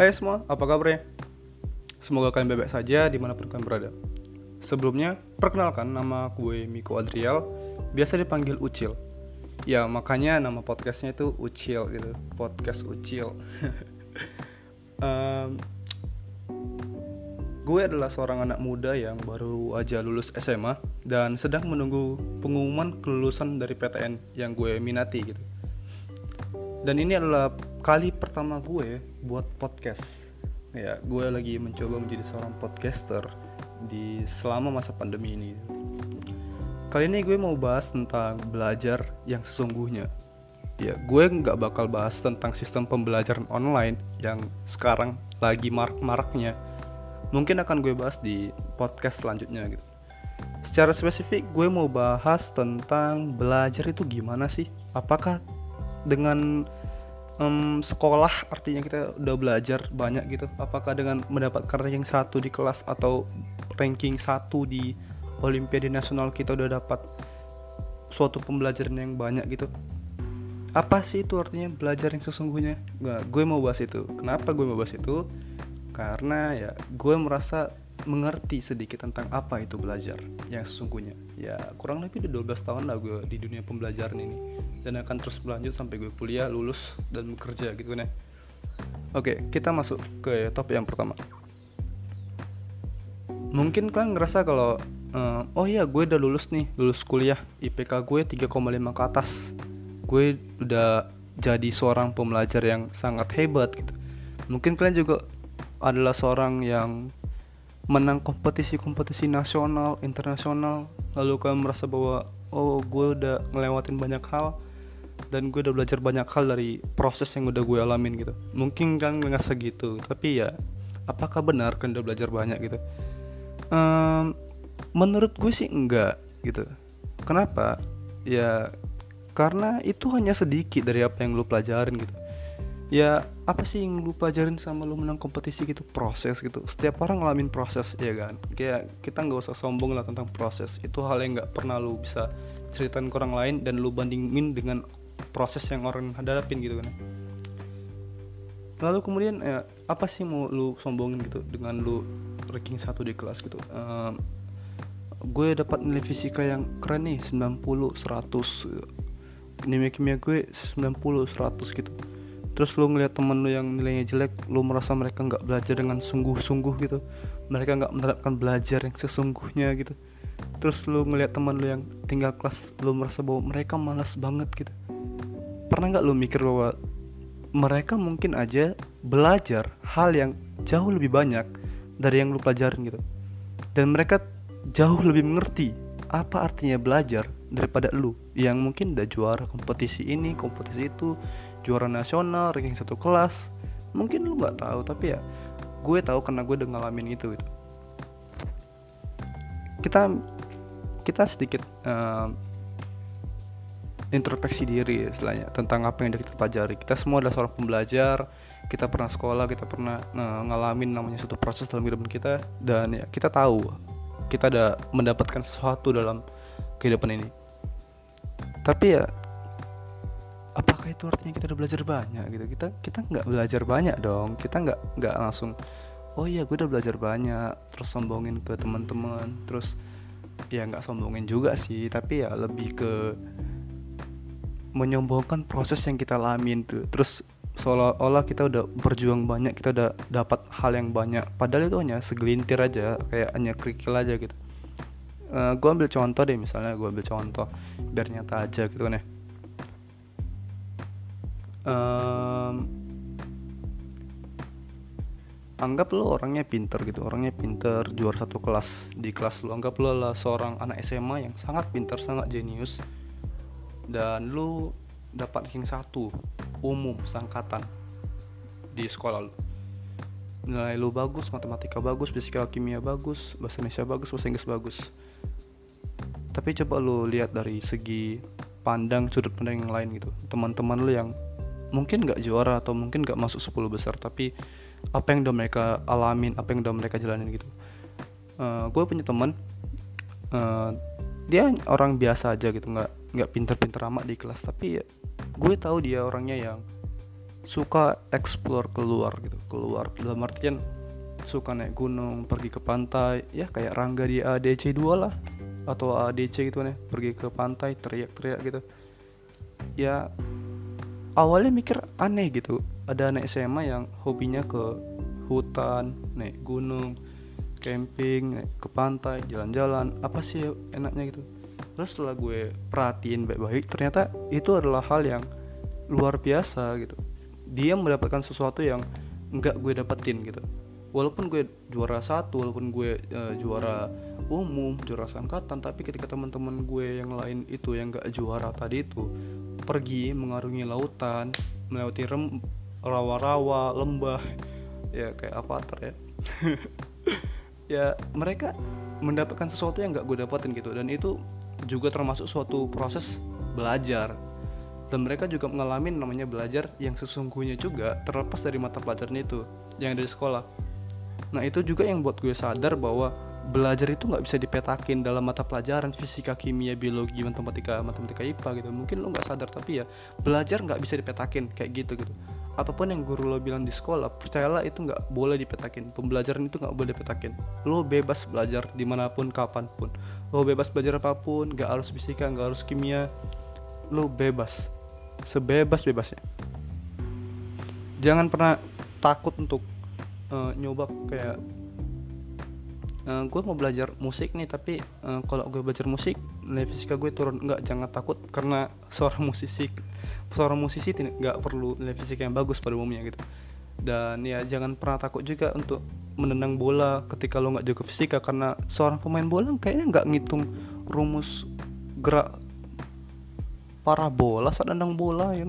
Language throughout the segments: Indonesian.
Hai semua, apa kabarnya? Semoga kalian bebek saja di mana pun kalian berada. Sebelumnya, perkenalkan nama gue Miko Adriel, biasa dipanggil Ucil. Ya, makanya nama podcastnya itu Ucil gitu, podcast Ucil. um, gue adalah seorang anak muda yang baru aja lulus SMA dan sedang menunggu pengumuman kelulusan dari PTN yang gue minati gitu. Dan ini adalah kali pertama gue buat podcast. Ya gue lagi mencoba menjadi seorang podcaster di selama masa pandemi ini. Kali ini gue mau bahas tentang belajar yang sesungguhnya. Ya gue nggak bakal bahas tentang sistem pembelajaran online yang sekarang lagi marak-maraknya. Mungkin akan gue bahas di podcast selanjutnya gitu. Secara spesifik gue mau bahas tentang belajar itu gimana sih? Apakah dengan um, sekolah artinya kita udah belajar banyak gitu. Apakah dengan mendapatkan ranking satu di kelas atau ranking satu di olimpiade nasional kita udah dapat suatu pembelajaran yang banyak gitu? Apa sih itu artinya belajar yang sesungguhnya? Nggak, gue mau bahas itu. Kenapa gue mau bahas itu? Karena ya gue merasa mengerti sedikit tentang apa itu belajar yang sesungguhnya. Ya kurang lebih udah 12 tahun lah gue di dunia pembelajaran ini. Dan akan terus berlanjut sampai gue kuliah lulus dan bekerja gitu kan ya. Oke kita masuk ke topik yang pertama. Mungkin kalian ngerasa kalau uh, oh iya gue udah lulus nih lulus kuliah. IPK gue 3,5 ke atas. Gue udah jadi seorang pembelajar yang sangat hebat gitu. Mungkin kalian juga adalah seorang yang menang kompetisi-kompetisi nasional, internasional, lalu kalian merasa bahwa oh gue udah ngelewatin banyak hal dan gue udah belajar banyak hal dari proses yang udah gue alamin gitu. Mungkin kan nggak segitu, tapi ya apakah benar kan udah belajar banyak gitu? Um, menurut gue sih enggak gitu. Kenapa? Ya karena itu hanya sedikit dari apa yang lo pelajarin gitu ya apa sih yang lu pelajarin sama lu menang kompetisi gitu? Proses gitu. Setiap orang ngalamin proses ya kan? Kayak kita nggak usah sombong lah tentang proses. Itu hal yang nggak pernah lu bisa ceritain ke orang lain dan lu bandingin dengan proses yang orang hadapin gitu kan lalu kemudian ya, apa sih mau lu sombongin gitu dengan lu ranking satu di kelas gitu? Um, gue dapat nilai fisika yang keren nih 90 100 nilai kimia gue 90 100 gitu terus lu ngeliat temen lu yang nilainya jelek lu merasa mereka nggak belajar dengan sungguh-sungguh gitu. Mereka nggak menerapkan belajar yang sesungguhnya gitu. Terus lu ngeliat teman lu yang tinggal kelas lu merasa bahwa mereka malas banget gitu. Pernah nggak lu mikir bahwa mereka mungkin aja belajar hal yang jauh lebih banyak dari yang lu pelajarin gitu? Dan mereka jauh lebih mengerti apa artinya belajar daripada lu yang mungkin udah juara kompetisi ini kompetisi itu juara nasional ranking satu kelas mungkin lu nggak tahu tapi ya gue tahu karena gue udah ngalamin itu gitu. kita kita sedikit uh, introspeksi diri istilahnya tentang apa yang kita pelajari kita semua adalah seorang pembelajar kita pernah sekolah kita pernah uh, ngalamin namanya suatu proses dalam kehidupan kita dan ya kita tahu kita ada mendapatkan sesuatu dalam kehidupan ini. Tapi ya apakah itu artinya kita udah belajar banyak gitu? Kita kita nggak belajar banyak dong. Kita nggak nggak langsung oh iya gue udah belajar banyak. Terus sombongin ke teman-teman. Terus ya nggak sombongin juga sih. Tapi ya lebih ke menyombongkan proses yang kita alamin tuh. Terus seolah-olah kita udah berjuang banyak kita udah dapat hal yang banyak. Padahal itu hanya segelintir aja kayak hanya kerikil aja gitu. Uh, eh, gue ambil contoh deh misalnya gue ambil contoh biar nyata aja gitu kan ya. Um, anggap lo orangnya pinter gitu orangnya pinter juara satu kelas di kelas lo anggap lo adalah seorang anak SMA yang sangat pinter sangat jenius. Dan lo dapat ranking satu umum sangkatan di sekolah lo nilai lo bagus matematika bagus fisika kimia bagus bahasa Indonesia bagus bahasa Inggris bagus. Tapi coba lo lihat dari segi pandang sudut pandang yang lain gitu. Teman-teman lo yang mungkin nggak juara atau mungkin nggak masuk 10 besar tapi apa yang udah mereka alamin apa yang udah mereka jalanin gitu. Uh, eh, gue punya teman uh, dia orang biasa aja gitu nggak nggak pinter-pinter amat di kelas tapi gue tahu dia orangnya yang suka explore keluar gitu keluar. Dalam artian suka naik gunung pergi ke pantai ya kayak Rangga di ADC 2 lah atau ADC gitu nih pergi ke pantai teriak-teriak gitu. Ya awalnya mikir aneh gitu. Ada anak SMA yang hobinya ke hutan naik gunung camping naik ke pantai jalan-jalan. Apa sih enaknya gitu terus setelah gue perhatiin baik-baik ternyata itu adalah hal yang luar biasa gitu. Dia mendapatkan sesuatu yang nggak gue dapetin gitu. Walaupun gue juara satu walaupun gue uh, juara umum juara angkatan tapi ketika teman-teman gue yang lain itu yang nggak juara tadi itu pergi mengarungi lautan melewati rem rawa-rawa lembah ya kayak avatar ya. Ya mereka mendapatkan sesuatu yang nggak gue dapetin gitu dan itu juga termasuk suatu proses belajar. Dan mereka juga mengalami namanya belajar yang sesungguhnya juga terlepas dari mata pelajaran itu yang dari sekolah. Nah itu juga yang buat gue sadar bahwa belajar itu nggak bisa dipetakin dalam mata pelajaran fisika kimia biologi matematika matematika ipa gitu. Mungkin lo nggak sadar tapi ya belajar nggak bisa dipetakin kayak gitu gitu. Apa pun yang guru lo bilang di sekolah percayalah itu nggak boleh dipetakin. Pembelajaran itu nggak boleh dipetakin. Lo bebas belajar di mana pun kapan pun. Lo bebas belajar apa pun nggak harus fisika nggak harus kimia. Lo bebas. Sebebas-bebasnya jangan pernah takut untuk uh, nyoba kayak uh, eh, gue mau belajar musik nih tapi uh, kalau gue belajar musik nilai fisika gue turun nggak jangan takut karena seorang musisi seorang musisi nggak perlu nilai fisika yang bagus pada umumnya gitu. Dan ya jangan pernah takut juga untuk menendang bola ketika lo nggak jago fisika karena seorang pemain bola kayaknya nggak ngitung rumus gerak parabola saat nendang bola ya.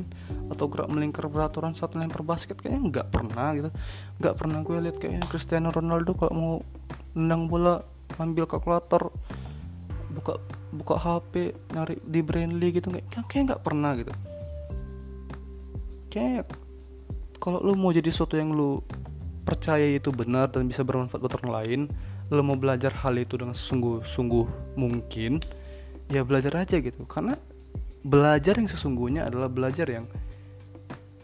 Atau gerak melingkar peraturan saat lempar basket kayaknya nggak pernah gitu. Nggak pernah gue lihat kayaknya Cristiano Ronaldo kalau mau nendang bola ambil kalkulator buka buka HP nyari di Brandly gitu nggak kayak nggak pernah gitu. Kayak kalau lu mau jadi sesuatu yang lu percaya itu benar dan bisa bermanfaat buat orang lain lu mau belajar hal itu dengan sungguh-sungguh mungkin ya belajar aja gitu. Karena belajar yang sesungguhnya adalah belajar yang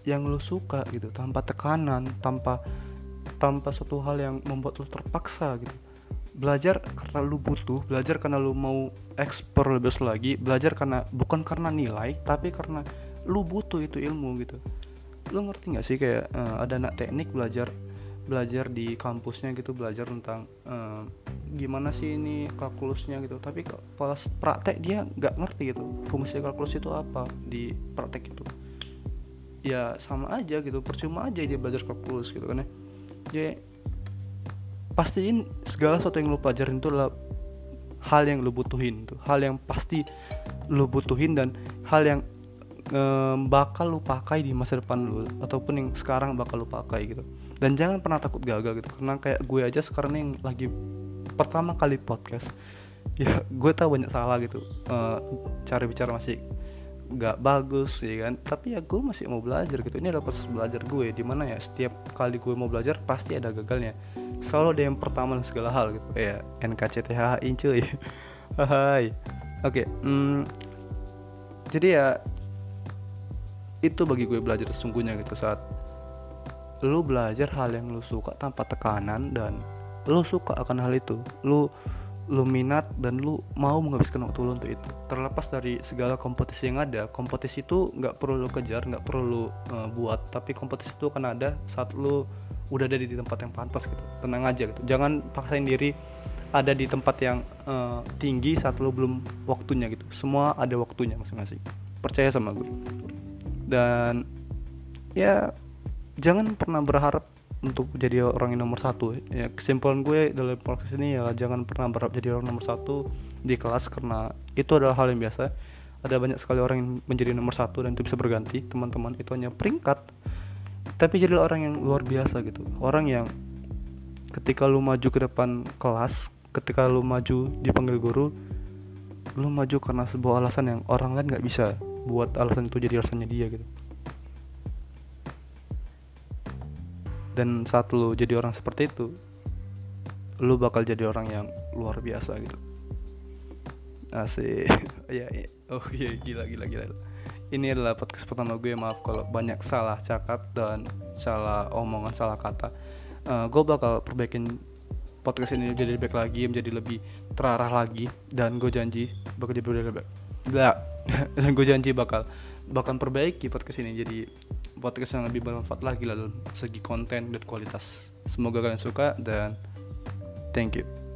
yang lo suka gitu tanpa tekanan tanpa tanpa suatu hal yang membuat lo terpaksa gitu. Belajar karena lu butuh belajar karena lu mau ekspor lebih lagi belajar karena bukan karena nilai tapi karena lu butuh itu ilmu gitu. Lu ngerti nggak sih kayak uh, ada anak teknik belajar belajar di kampusnya gitu belajar tentang uh, gimana sih ini kalkulusnya gitu. Tapi pas praktek dia nggak ngerti gitu fungsi kalkulus itu apa di praktek itu. Ya sama aja gitu percuma aja dia belajar kalkulus gitu kan ya jadi pastiin segala sesuatu yang lo pelajarin itu adalah hal yang lo butuhin tuh. Hal yang pasti lo butuhin dan hal yang um, bakal lo pakai di masa depan lo ataupun yang sekarang bakal lo pakai gitu. Dan jangan pernah takut gagal gitu. Karena kayak gue aja sekarang yang lagi pertama kali podcast ya gue tahu banyak salah gitu uh, cara bicara masih nggak bagus ya kan. Tapi ya gue masih mau belajar gitu. Ini adalah proses belajar gue di mana ya setiap kali gue mau belajar pasti ada gagalnya. Selalu ada yang pertama dan segala hal gitu. Ya NKCTHI cuy. Hai. Oke okay, hmm, jadi ya itu bagi gue belajar sesungguhnya gitu saat lu belajar hal yang lu suka tanpa tekanan dan lu suka akan hal itu. Lu lu minat dan lu mau menghabiskan waktu lu untuk itu. Terlepas dari segala kompetisi yang ada kompetisi itu nggak perlu lu kejar nggak perlu lu uh, buat. Tapi kompetisi itu akan ada saat lu udah ada di tempat yang pantas gitu. Tenang aja gitu. Jangan paksain diri ada di tempat yang uh, tinggi saat lu belum waktunya gitu. Semua ada waktunya masing-masing. Percaya sama gue dan ya jangan pernah berharap untuk jadi orang yang nomor satu. Ya kesimpulan gue dalam podcast ini ya jangan pernah berharap jadi orang nomor satu di kelas karena itu adalah hal yang biasa. Ada banyak sekali orang yang menjadi nomor satu dan itu bisa berganti teman-teman. Itu hanya peringkat tapi jadi orang yang luar biasa gitu. Orang yang ketika lu maju ke depan kelas ketika lu maju dipanggil guru lu maju karena sebuah alasan yang orang lain nggak bisa buat alasan itu jadi alasannya dia gitu dan saat lu jadi orang seperti itu lu bakal jadi orang yang luar biasa gitu. Asik. Ya, ya. Oh iya gila gila gila. Ini adalah podcast pertama gue maaf kalau banyak salah cakap dan salah omongan salah kata. Uh, gue bakal perbaikin podcast ini jadi lebih baik lagi menjadi lebih terarah lagi. Dan gue janji bakal jadi lebih baik dan gue janji bakal bakal perbaiki podcast ini. Jadi podcast yang lebih bermanfaat lagi lalu segi konten dan kualitas. Semoga kalian suka dan thank you